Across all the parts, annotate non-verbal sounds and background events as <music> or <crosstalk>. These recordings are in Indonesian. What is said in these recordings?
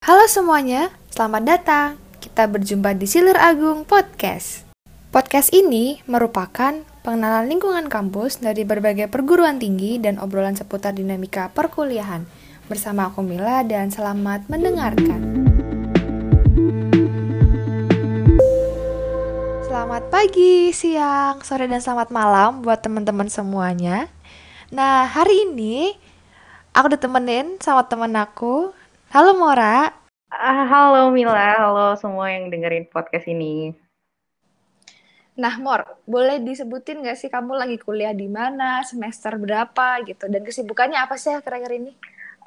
Halo semuanya, selamat datang. Kita berjumpa di Silir Agung Podcast. Podcast ini merupakan pengenalan lingkungan kampus dari berbagai perguruan tinggi dan obrolan seputar dinamika perkuliahan. Bersama aku Mila dan selamat mendengarkan. Selamat pagi, siang, sore, dan selamat malam buat teman-teman semuanya. Nah, hari ini aku ditemenin sama temen aku. Halo Mora, Ah, halo Mila, halo semua yang dengerin podcast ini. Nah, Mor, boleh disebutin nggak sih kamu lagi kuliah di mana, semester berapa gitu, dan kesibukannya apa sih akhir-akhir ini?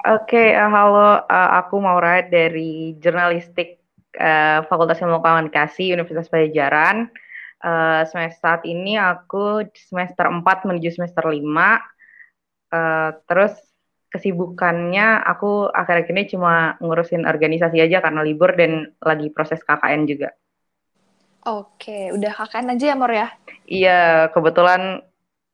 Oke, uh, halo, uh, aku Maura dari Jurnalistik uh, Fakultas Ilmu Komunikasi Universitas Pajajaran. Uh, semester saat ini aku semester 4 menuju semester 5. Uh, terus kesibukannya aku akhir-akhir ini cuma ngurusin organisasi aja karena libur dan lagi proses KKN juga. Oke, udah KKN aja ya Mor ya? Iya, kebetulan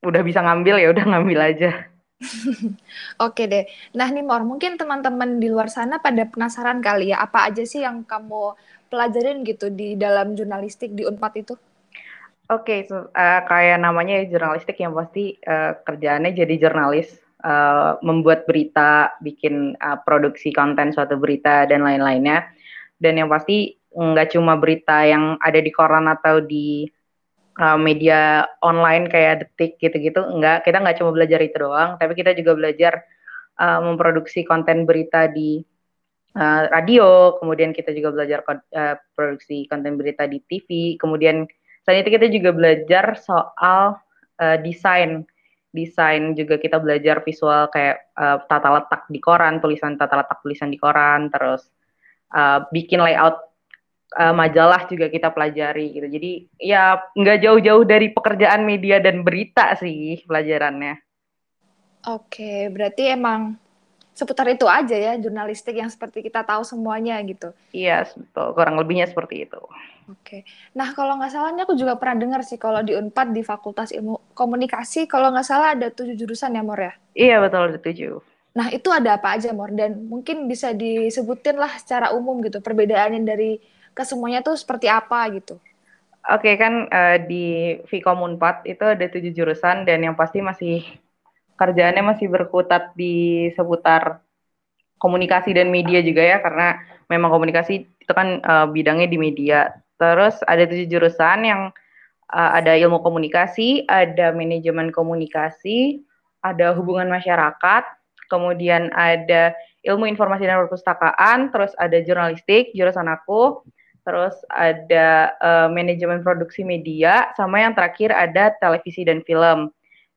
udah bisa ngambil ya udah ngambil aja. <laughs> Oke deh. Nah nih Mor, mungkin teman-teman di luar sana pada penasaran kali ya, apa aja sih yang kamu pelajarin gitu di dalam jurnalistik di Unpad itu? Oke, okay, so, uh, kayak namanya ya jurnalistik yang pasti uh, kerjaannya jadi jurnalis uh, membuat berita, bikin uh, produksi konten suatu berita dan lain-lainnya. Dan yang pasti nggak cuma berita yang ada di koran atau di uh, media online kayak detik gitu-gitu, enggak. Kita nggak cuma belajar itu doang, tapi kita juga belajar uh, memproduksi konten berita di uh, radio, kemudian kita juga belajar uh, produksi konten berita di TV, kemudian selain itu kita juga belajar soal uh, desain desain juga kita belajar visual kayak uh, tata letak di koran, tulisan tata letak tulisan di koran, terus uh, bikin layout uh, majalah juga kita pelajari gitu. Jadi ya nggak jauh-jauh dari pekerjaan media dan berita sih pelajarannya. Oke, berarti emang seputar itu aja ya jurnalistik yang seperti kita tahu semuanya gitu. Iya, betul. Kurang lebihnya seperti itu. Oke. Nah, kalau nggak salah aku juga pernah dengar sih kalau di Unpad di Fakultas Ilmu Komunikasi, kalau nggak salah ada tujuh jurusan ya, Mor ya? Iya, betul ada tujuh. Nah, itu ada apa aja, Mor? Dan mungkin bisa disebutin lah secara umum gitu, perbedaannya dari kesemuanya tuh seperti apa gitu. Oke, kan uh, di Vkom Unpad itu ada tujuh jurusan dan yang pasti masih kerjaannya masih berkutat di seputar komunikasi dan media juga ya, karena memang komunikasi itu kan uh, bidangnya di media Terus ada tujuh jurusan yang uh, ada ilmu komunikasi, ada manajemen komunikasi, ada hubungan masyarakat, kemudian ada ilmu informasi dan perpustakaan, terus ada jurnalistik, jurusan aku, terus ada uh, manajemen produksi media, sama yang terakhir ada televisi dan film.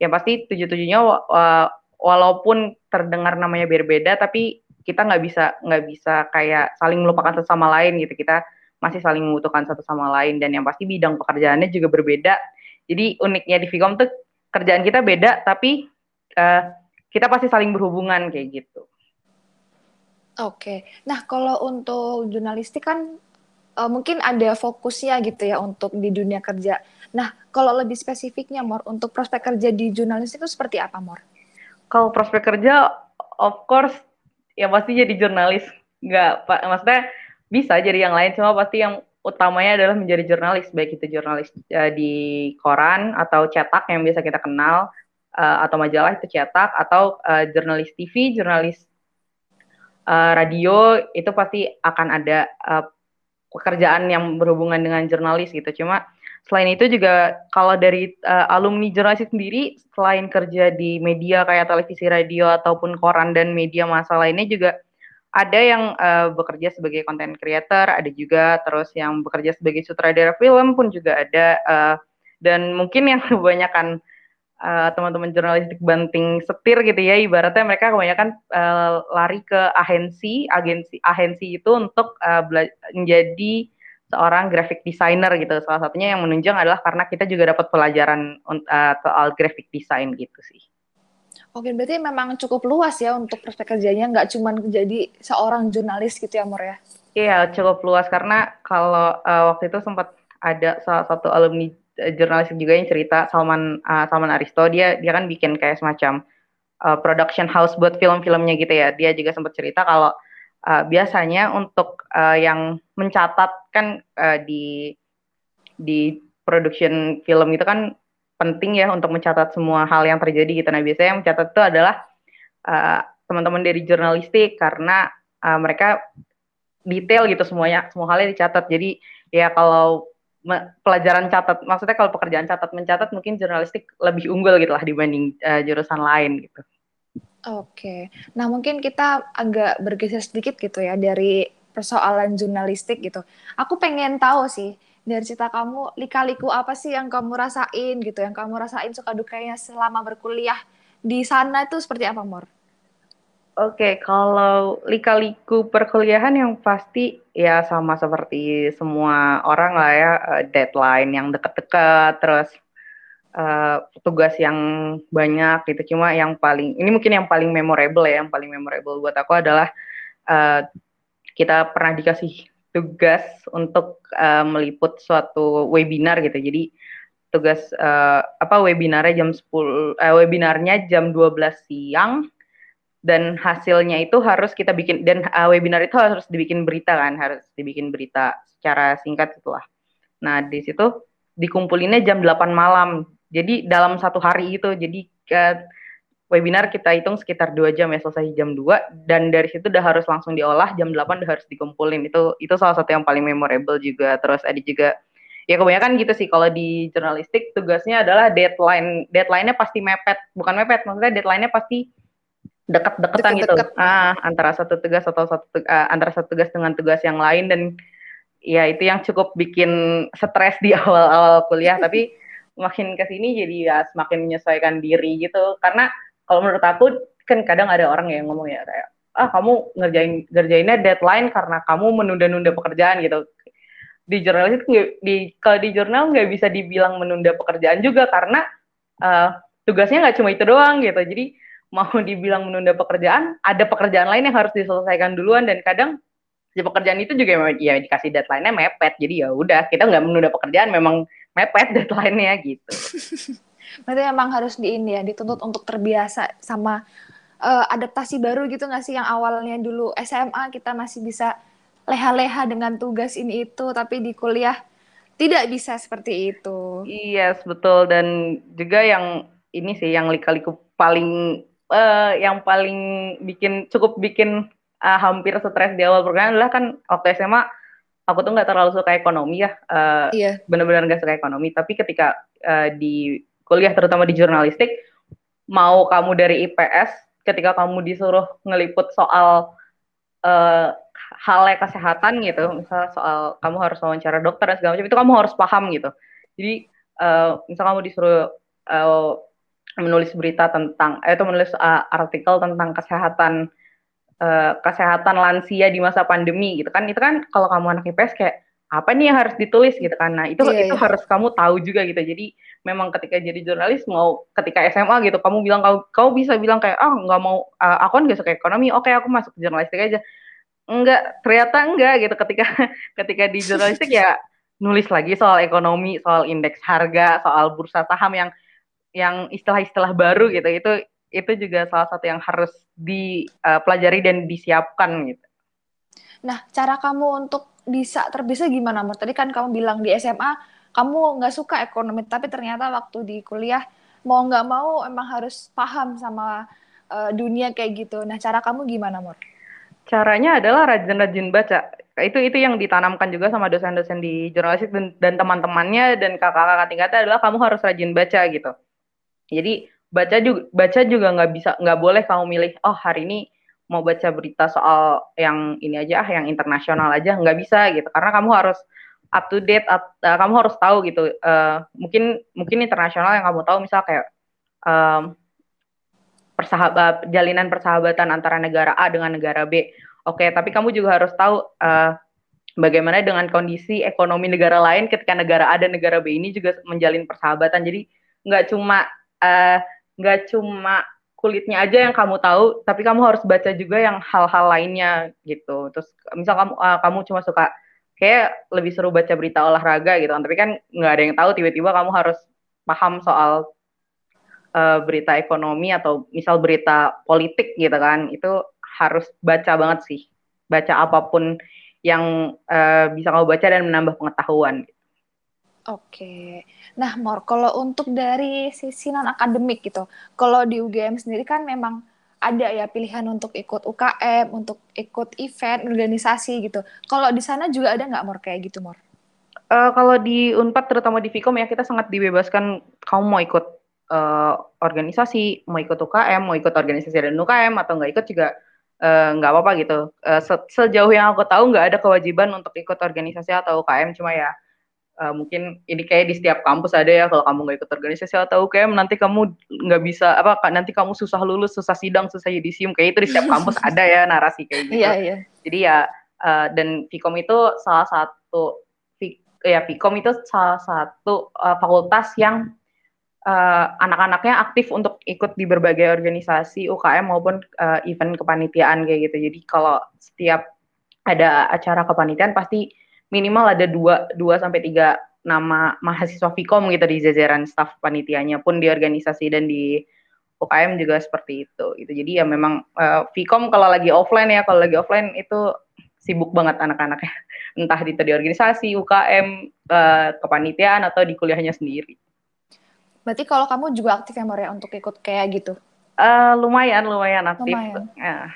Yang pasti tujuh-tujuhnya uh, walaupun terdengar namanya berbeda, tapi kita nggak bisa nggak bisa kayak saling melupakan satu sama lain gitu. Kita masih saling membutuhkan satu sama lain dan yang pasti bidang pekerjaannya juga berbeda. Jadi uniknya di Vicom tuh kerjaan kita beda tapi uh, kita pasti saling berhubungan kayak gitu. Oke. Nah, kalau untuk jurnalistik kan uh, mungkin ada fokusnya gitu ya untuk di dunia kerja. Nah, kalau lebih spesifiknya Mor untuk prospek kerja di jurnalistik itu seperti apa Mor? Kalau prospek kerja of course ya pasti jadi jurnalis. Enggak, Pak. Maksudnya bisa jadi yang lain cuma pasti yang utamanya adalah menjadi jurnalis baik itu jurnalis uh, di koran atau cetak yang biasa kita kenal uh, atau majalah itu cetak atau uh, jurnalis TV jurnalis radio itu pasti akan ada pekerjaan yang berhubungan dengan jurnalis gitu cuma selain itu juga kalau dari uh, alumni jurnalis sendiri selain kerja di media kayak televisi radio ataupun koran dan media masa lainnya juga ada yang uh, bekerja sebagai content creator, ada juga. Terus yang bekerja sebagai sutradara film pun juga ada uh, dan mungkin yang <laughs> kebanyakan uh, teman-teman jurnalistik banting setir gitu ya ibaratnya mereka kebanyakan uh, lari ke agensi agensi agensi itu untuk uh, menjadi seorang graphic designer gitu salah satunya yang menunjang adalah karena kita juga dapat pelajaran uh, soal graphic design gitu sih. Oke, berarti memang cukup luas ya untuk prospek kerjanya, nggak cuma jadi seorang jurnalis gitu ya, Mur ya? Iya, cukup luas karena kalau uh, waktu itu sempat ada salah satu alumni uh, jurnalis juga yang cerita Salman uh, Salman Aristo dia dia kan bikin kayak semacam uh, production house buat film-filmnya gitu ya. Dia juga sempat cerita kalau uh, biasanya untuk uh, yang mencatat kan uh, di di production film itu kan penting ya untuk mencatat semua hal yang terjadi gitu. Nah biasanya yang mencatat itu adalah uh, teman-teman dari jurnalistik karena uh, mereka detail gitu semuanya, semua halnya dicatat. Jadi ya kalau pelajaran catat, maksudnya kalau pekerjaan catat mencatat mungkin jurnalistik lebih unggul gitu lah dibanding uh, jurusan lain gitu. Oke, nah mungkin kita agak bergeser sedikit gitu ya dari persoalan jurnalistik gitu. Aku pengen tahu sih dari cerita kamu lika-liku apa sih yang kamu rasain gitu, yang kamu rasain suka dukanya selama berkuliah di sana itu seperti apa, Mor? Oke, kalau lika-liku perkuliahan yang pasti ya sama seperti semua orang lah ya, eh, deadline yang deket-deket, terus uh, tugas yang banyak gitu. Cuma yang paling, ini mungkin yang paling memorable ya, yang paling memorable buat aku adalah uh, kita pernah dikasih tugas untuk uh, meliput suatu webinar gitu. Jadi tugas uh, apa webinarnya jam 10 uh, webinarnya jam 12 siang dan hasilnya itu harus kita bikin dan uh, webinar itu harus dibikin berita kan harus dibikin berita secara singkat itulah nah di situ dikumpulinnya jam 8 malam jadi dalam satu hari itu jadi uh, webinar kita hitung sekitar dua jam ya selesai jam 2 dan dari situ udah harus langsung diolah jam 8 udah harus dikumpulin. Itu itu salah satu yang paling memorable juga terus ada juga. Ya kebanyakan gitu sih kalau di jurnalistik tugasnya adalah deadline deadline-nya pasti mepet bukan mepet maksudnya deadline-nya pasti dekat-dekatan gitu. Deket. ah antara satu tugas atau satu uh, antara satu tugas dengan tugas yang lain dan ya itu yang cukup bikin stres di <laughs> awal-awal kuliah tapi makin ke sini jadi ya semakin menyesuaikan diri gitu. Karena kalau menurut aku kan kadang ada orang yang ngomong ya kayak ah kamu ngerjain ngerjainnya deadline karena kamu menunda-nunda pekerjaan gitu. Di jurnalis itu di kalau di jurnal nggak bisa dibilang menunda pekerjaan juga karena uh, tugasnya nggak cuma itu doang gitu. Jadi mau <laughs> dibilang menunda pekerjaan, ada pekerjaan lain yang harus diselesaikan duluan dan kadang di pekerjaan itu juga ya dikasih deadline-nya mepet. Jadi ya udah, kita nggak menunda pekerjaan, memang mepet deadline-nya gitu. <laughs> Berarti memang harus di ini ya, dituntut untuk terbiasa sama uh, adaptasi baru gitu nggak sih yang awalnya dulu SMA kita masih bisa leha-leha dengan tugas ini itu, tapi di kuliah tidak bisa seperti itu. Iya, yes, betul. Dan juga yang ini sih yang lika-liku paling uh, yang paling bikin cukup bikin uh, hampir stres di awal perkuliahan adalah kan waktu SMA aku tuh nggak terlalu suka ekonomi ya, uh, iya. benar-benar nggak suka ekonomi. Tapi ketika uh, di kuliah terutama di jurnalistik, mau kamu dari IPS, ketika kamu disuruh ngeliput soal uh, halnya kesehatan gitu, misal soal kamu harus wawancara dokter dan segala macam itu kamu harus paham gitu. Jadi uh, misal kamu disuruh uh, menulis berita tentang eh, itu menulis uh, artikel tentang kesehatan uh, kesehatan lansia di masa pandemi gitu kan. Itu kan kalau kamu anak IPS kayak apa nih yang harus ditulis gitu kan. Nah itu yeah, itu yeah. harus kamu tahu juga gitu. Jadi memang ketika jadi jurnalis mau ketika SMA gitu kamu bilang kau kau bisa bilang kayak ah oh, nggak mau uh, aku kan gak suka ekonomi oke aku masuk jurnalistik aja. Enggak ternyata enggak gitu. Ketika <laughs> ketika di jurnalistik ya nulis lagi soal ekonomi soal indeks harga soal bursa saham yang yang istilah-istilah baru gitu. Itu itu juga salah satu yang harus dipelajari uh, dan disiapkan gitu. Nah, cara kamu untuk bisa terbiasa gimana, Mur? Tadi kan kamu bilang di SMA kamu nggak suka ekonomi, tapi ternyata waktu di kuliah mau nggak mau emang harus paham sama uh, dunia kayak gitu. Nah, cara kamu gimana, Mur? Caranya adalah rajin-rajin baca. Itu itu yang ditanamkan juga sama dosen-dosen di jurnalistik dan, dan teman-temannya dan kakak-kakak tingkatnya adalah kamu harus rajin baca gitu. Jadi baca juga baca juga nggak bisa nggak boleh kamu milih oh hari ini mau baca berita soal yang ini aja ah yang internasional aja. Nggak bisa gitu karena kamu harus up to date up, uh, kamu harus tahu gitu uh, mungkin mungkin internasional yang kamu tahu misal kayak um, persahabat jalinan persahabatan antara negara A dengan negara B. Oke okay, tapi kamu juga harus tahu uh, bagaimana dengan kondisi ekonomi negara lain ketika negara A dan negara B ini juga menjalin persahabatan. Jadi nggak cuma Eh, nggak cuma kulitnya aja yang kamu tahu, tapi kamu harus baca juga yang hal-hal lainnya gitu. Terus misal kamu uh, kamu cuma suka kayak lebih seru baca berita olahraga gitu kan, tapi kan nggak ada yang tahu tiba-tiba kamu harus paham soal uh, berita ekonomi atau misal berita politik gitu kan, itu harus baca banget sih. baca apa pun yang uh, bisa kamu baca dan menambah pengetahuan. Oke, nah Mor, kalau untuk dari sisi non akademik gitu, kalau di UGM sendiri kan memang ada ya pilihan untuk ikut UKM, untuk ikut event, organisasi gitu. Kalau di sana juga ada nggak Mor kayak gitu Mor? Uh, kalau di Unpad terutama di Vkom ya kita sangat dibebaskan kamu mau ikut uh, organisasi, mau ikut UKM, mau ikut organisasi dan UKM atau nggak ikut juga nggak uh, apa-apa gitu. Uh, se sejauh yang aku tahu nggak ada kewajiban untuk ikut organisasi atau UKM, cuma ya uh, mungkin ini kayak di setiap kampus ada ya kalau kamu nggak ikut organisasi atau UKM nanti kamu nggak bisa apa nanti kamu susah lulus susah sidang susah yudisium kayak itu di setiap kampus <laughs> ada ya narasi kayak gitu yeah, yeah. jadi ya uh, dan Vkom itu salah satu ya Vkom itu salah satu uh, fakultas yang uh, anak-anaknya aktif untuk ikut di berbagai organisasi UKM maupun uh, event kepanitiaan kayak gitu jadi kalau setiap ada acara kepanitiaan pasti minimal ada dua dua sampai tiga nama mahasiswa Vkom gitu di jajaran staf panitianya pun di organisasi dan di UKM juga seperti itu gitu. Jadi ya memang uh, Vkom kalau lagi offline ya, kalau lagi offline itu sibuk banget anak-anaknya. <laughs> Entah di, di organisasi, UKM, uh, eh, kepanitiaan atau di kuliahnya sendiri. Berarti kalau kamu juga aktif ya Maria untuk ikut kayak gitu? Uh, lumayan, lumayan aktif. Lumayan. Ya.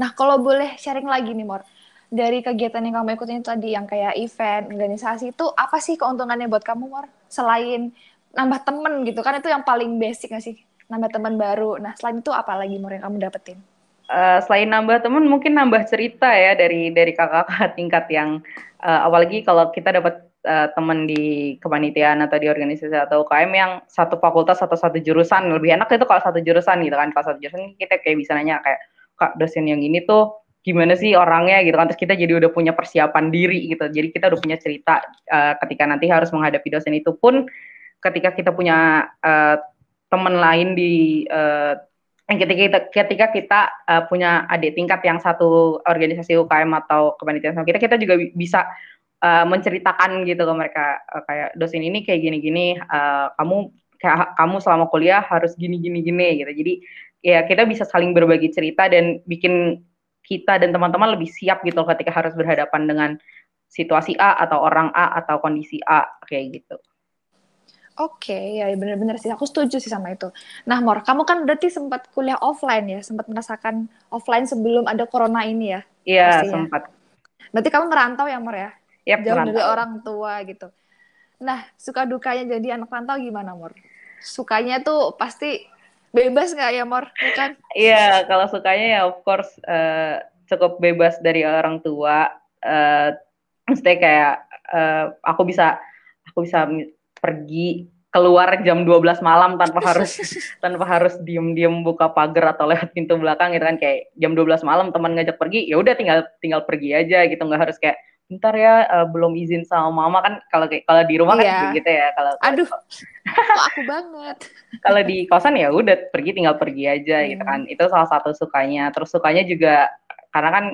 Nah, kalau boleh sharing lagi nih Mor dari kegiatan yang kamu ikutin tadi yang kayak event, organisasi itu apa sih keuntungannya buat kamu, Mor? Selain nambah temen gitu kan itu yang paling basic gak sih? Nambah teman baru. Nah, selain itu apa lagi Mor yang kamu dapetin? Uh, selain nambah temen mungkin nambah cerita ya dari dari kakak-kakak <laughs> tingkat yang uh, apalagi kalau kita dapat uh, teman di kepanitiaan atau di organisasi atau UKM yang satu fakultas atau satu jurusan lebih enak itu kalau satu jurusan gitu kan kalau satu jurusan kita kayak bisa nanya kayak kak dosen yang ini tuh gimana sih orangnya gitu kan. Terus kita jadi udah punya persiapan diri gitu. Jadi kita udah punya cerita uh, ketika nanti harus menghadapi dosen itu pun ketika kita punya uh, teman lain di uh, ketika kita ketika kita uh, punya adik tingkat yang satu organisasi UKM atau kepanitiaan sama kita kita juga bisa uh, menceritakan gitu ke mereka uh, kayak dosen ini kayak gini-gini uh, kamu kayak kamu selama kuliah harus gini gini gini gitu. Jadi ya kita bisa saling berbagi cerita dan bikin kita dan teman-teman lebih siap gitu ketika harus berhadapan dengan situasi A atau orang A atau kondisi A kayak gitu. Oke, okay, ya benar-benar sih. Aku setuju sih sama itu. Nah, Mor, kamu kan berarti sempat kuliah offline ya, sempat merasakan offline sebelum ada corona ini ya? Iya, sempat. Berarti kamu merantau ya, Mor ya? Yep, Jauh merantau. dari orang tua gitu. Nah, suka dukanya jadi anak rantau gimana, Mor? Sukanya tuh pasti bebas nggak ya Mor? Ya kan? Iya kalau sukanya ya of course uh, cukup bebas dari orang tua. Uh, maksudnya kayak uh, aku bisa aku bisa pergi keluar jam 12 malam tanpa harus <laughs> tanpa harus diem-diem buka pagar atau lewat pintu belakang gitu kan. Kayak jam 12 malam teman ngajak pergi ya udah tinggal tinggal pergi aja gitu. Nggak harus kayak bentar ya uh, belum izin sama mama. Kan kalau kalau di rumah kan iya. kan gitu ya kalau aduh kok. aku banget. <laughs> Kalau di kosan ya udah pergi tinggal pergi aja hmm. gitu kan. Itu salah satu sukanya. Terus sukanya juga karena kan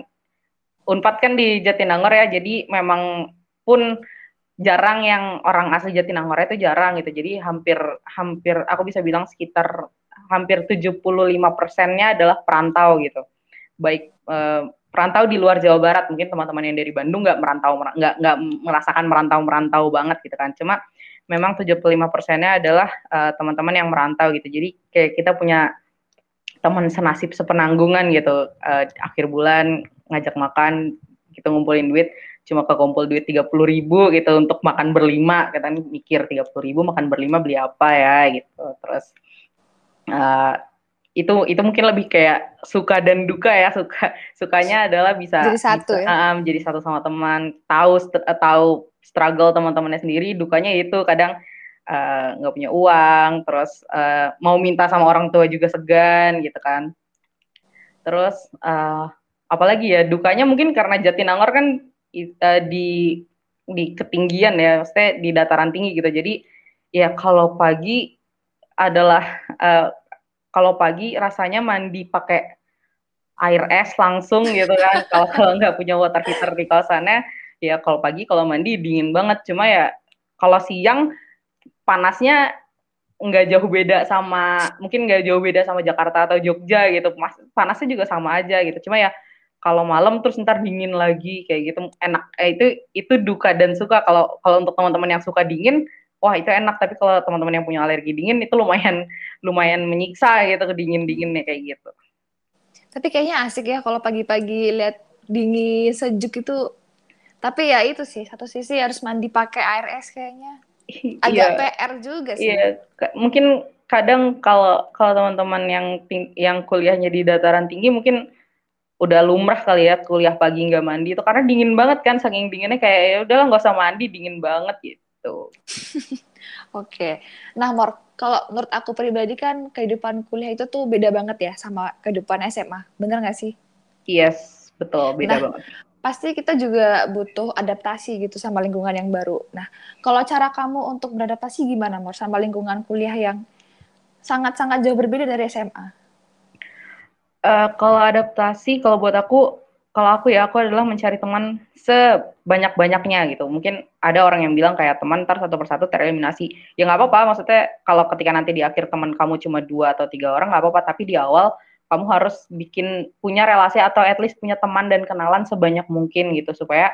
unpad kan di Jatinangor ya jadi memang pun jarang yang orang asli Jatinangor itu jarang gitu. Jadi hampir hampir aku bisa bilang sekitar hampir 75 persennya adalah perantau gitu. Baik uh, perantau di luar Jawa Barat. Mungkin teman-teman yang dari Bandung nggak merantau nggak nggak merasakan merantau merantau banget gitu kan. Cuma memang 75 persennya adalah uh, teman-teman yang merantau gitu. Jadi kayak kita punya teman senasib sepenanggungan gitu. Uh, akhir bulan ngajak makan kita ngumpulin duit cuma kekumpul duit tiga puluh ribu gitu untuk makan berlima. Kita mikir tiga puluh ribu makan berlima beli apa ya gitu. Terus uh, itu itu mungkin lebih kayak suka dan duka ya suka sukanya adalah bisa jadi satu bisa, ya? um, jadi satu sama teman tahu tahu struggle teman-temannya sendiri dukanya itu kadang nggak uh, punya uang terus uh, mau minta sama orang tua juga segan gitu kan. Terus uh, apalagi ya dukanya mungkin karena Jatinangor kan uh, di di ketinggian ya maksudnya di dataran tinggi gitu. Jadi ya kalau pagi adalah uh, kalau pagi rasanya mandi pakai air es langsung gitu kan. <laughs> Kalau nggak punya water heater di kawasannya ya kalau pagi kalau mandi dingin banget. Cuma ya kalau siang panasnya nggak jauh beda sama mungkin nggak jauh beda sama Jakarta atau Jogja gitu. Mas, panasnya juga sama aja gitu. Cuma ya kalau malam terus ntar dingin lagi kayak gitu. Enak eh, itu itu duka dan suka. Kalau kalau untuk teman-teman yang suka dingin wah itu enak. Tapi kalau teman-teman yang punya alergi dingin itu lumayan lumayan menyiksa gitu kedingin dinginnya kayak gitu. Tapi kayaknya asik ya kalau pagi-pagi lihat dingin sejuk itu. Tapi ya itu sih satu sisi harus mandi pakai air es kayaknya. <laughs> Agak iya, PR juga sih. Iya mungkin kadang kalau kalau teman-teman yang yang kuliahnya di dataran tinggi mungkin udah lumrah kali ya kuliah pagi nggak mandi itu karena dingin banget kan saking dinginnya kayak ya udahlah nggak usah mandi dingin banget gitu. Oke, nah Mor, kalau menurut aku pribadi kan kehidupan kuliah itu tuh beda banget ya sama kehidupan SMA, bener nggak sih? Yes, betul beda nah, banget. Pasti kita juga butuh adaptasi gitu sama lingkungan yang baru. Nah, kalau cara kamu untuk beradaptasi gimana Mor sama lingkungan kuliah yang sangat-sangat jauh berbeda dari SMA? Uh, kalau adaptasi, kalau buat aku, kalau aku ya aku adalah mencari teman sebanyak-banyaknya gitu. Mungkin ada orang yang bilang kayak teman ntar satu persatu tereliminasi. Ya nggak apa-apa, maksudnya kalau ketika nanti di akhir teman kamu cuma dua atau tiga orang nggak apa-apa. Tapi di awal kamu harus bikin punya relasi atau at least punya teman dan kenalan sebanyak mungkin gitu supaya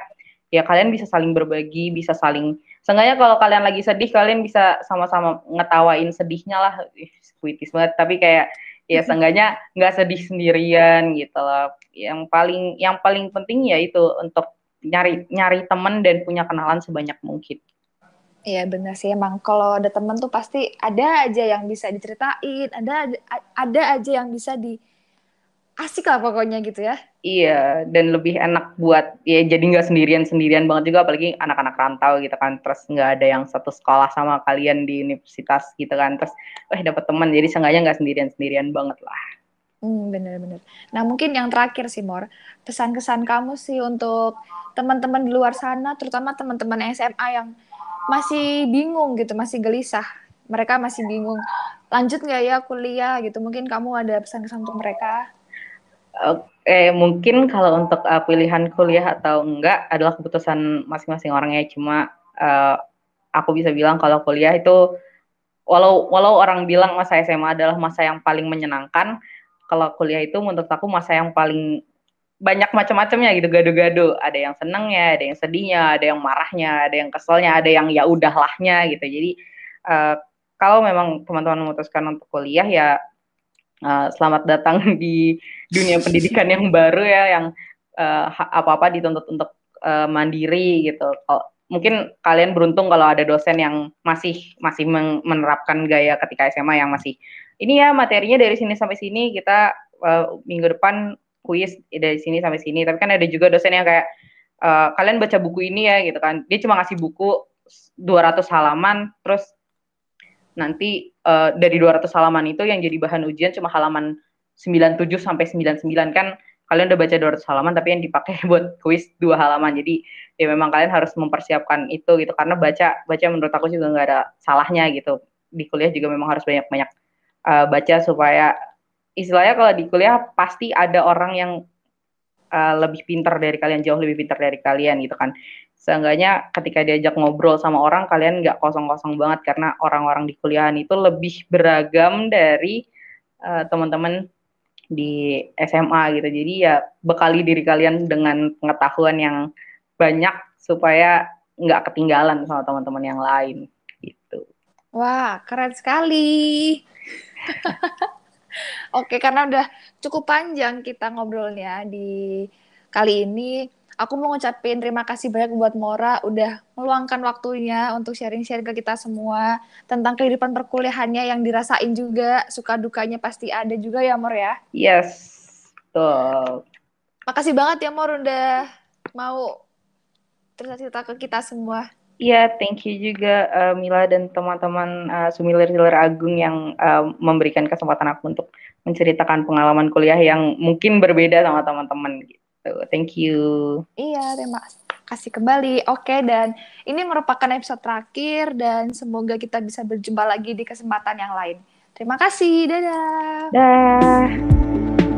ya kalian bisa saling berbagi, bisa saling Seenggaknya kalau kalian lagi sedih, kalian bisa sama-sama ngetawain sedihnya lah. Puitis banget, tapi kayak ya <laughs> seenggaknya nggak sedih sendirian gitu loh yang paling yang paling penting ya itu untuk nyari nyari teman dan punya kenalan sebanyak mungkin Iya benar sih emang kalau ada teman tuh pasti ada aja yang bisa diceritain, ada ada aja yang bisa di asik lah pokoknya gitu ya. Iya, dan lebih enak buat ya jadi nggak sendirian-sendirian banget juga apalagi anak-anak rantau gitu kan. Terus nggak ada yang satu sekolah sama kalian di universitas gitu kan. Terus eh dapat teman jadi seenggaknya nggak sendirian-sendirian banget lah. Hmm, bener-bener. Nah mungkin yang terakhir sih Mor, pesan-kesan kamu sih untuk teman-teman di luar sana, terutama teman-teman SMA yang masih bingung gitu, masih gelisah. Mereka masih bingung, lanjut nggak ya kuliah gitu. Mungkin kamu ada pesan-kesan untuk mereka? eh mungkin kalau untuk uh, pilihan kuliah atau enggak adalah keputusan masing-masing orangnya cuma uh, aku bisa bilang kalau kuliah itu walau walau orang bilang masa SMA adalah masa yang paling menyenangkan kalau kuliah itu menurut aku masa yang paling banyak macam-macamnya gitu gado-gado ada yang senengnya ada yang sedihnya ada yang marahnya ada yang keselnya ada yang ya udahlahnya gitu jadi uh, kalau memang teman-teman memutuskan untuk kuliah ya uh, selamat datang <laughs> di dunia pendidikan yang baru ya yang uh, apa-apa dituntut untuk uh, mandiri gitu. Mungkin kalian beruntung kalau ada dosen yang masih masih menerapkan gaya ketika SMA yang masih ini ya materinya dari sini sampai sini kita uh, minggu depan kuis dari sini sampai sini. Tapi kan ada juga dosen yang kayak uh, kalian baca buku ini ya gitu kan. Dia cuma ngasih buku 200 halaman terus nanti uh, dari 200 halaman itu yang jadi bahan ujian cuma halaman 97 sampai 99 kan kalian udah baca 200 halaman tapi yang dipakai <laughs> buat kuis dua halaman. Jadi ya memang kalian harus mempersiapkan itu gitu karena baca baca menurut aku juga nggak ada salahnya gitu. Di kuliah juga memang harus banyak-banyak uh, baca supaya istilahnya kalau di kuliah pasti ada orang yang uh, lebih pintar dari kalian, jauh lebih pintar dari kalian gitu kan seenggaknya ketika diajak ngobrol sama orang kalian nggak kosong-kosong banget karena orang-orang di kuliahan itu lebih beragam dari uh, teman-teman di SMA gitu. Jadi ya bekali diri kalian dengan pengetahuan yang banyak supaya nggak ketinggalan sama teman-teman yang lain gitu. Wah keren sekali. <laughs> Oke, karena udah cukup panjang kita ngobrolnya di kali ini aku mau ngucapin terima kasih banyak buat Mora udah meluangkan waktunya untuk sharing-sharing ke kita semua tentang kehidupan perkuliahannya yang dirasain juga, suka dukanya pasti ada juga ya Mor ya. Yes. Tuh. Makasih banget ya Mor udah mau cerita-cerita ke kita semua. Iya, yeah, thank you juga uh, Mila dan teman-teman uh, Sumilir-Silir Agung yang uh, memberikan kesempatan aku untuk menceritakan pengalaman kuliah yang mungkin berbeda sama teman-teman gitu. Thank you. Iya, terima kasih kembali. Oke, dan ini merupakan episode terakhir dan semoga kita bisa berjumpa lagi di kesempatan yang lain. Terima kasih. Dadah. Dah.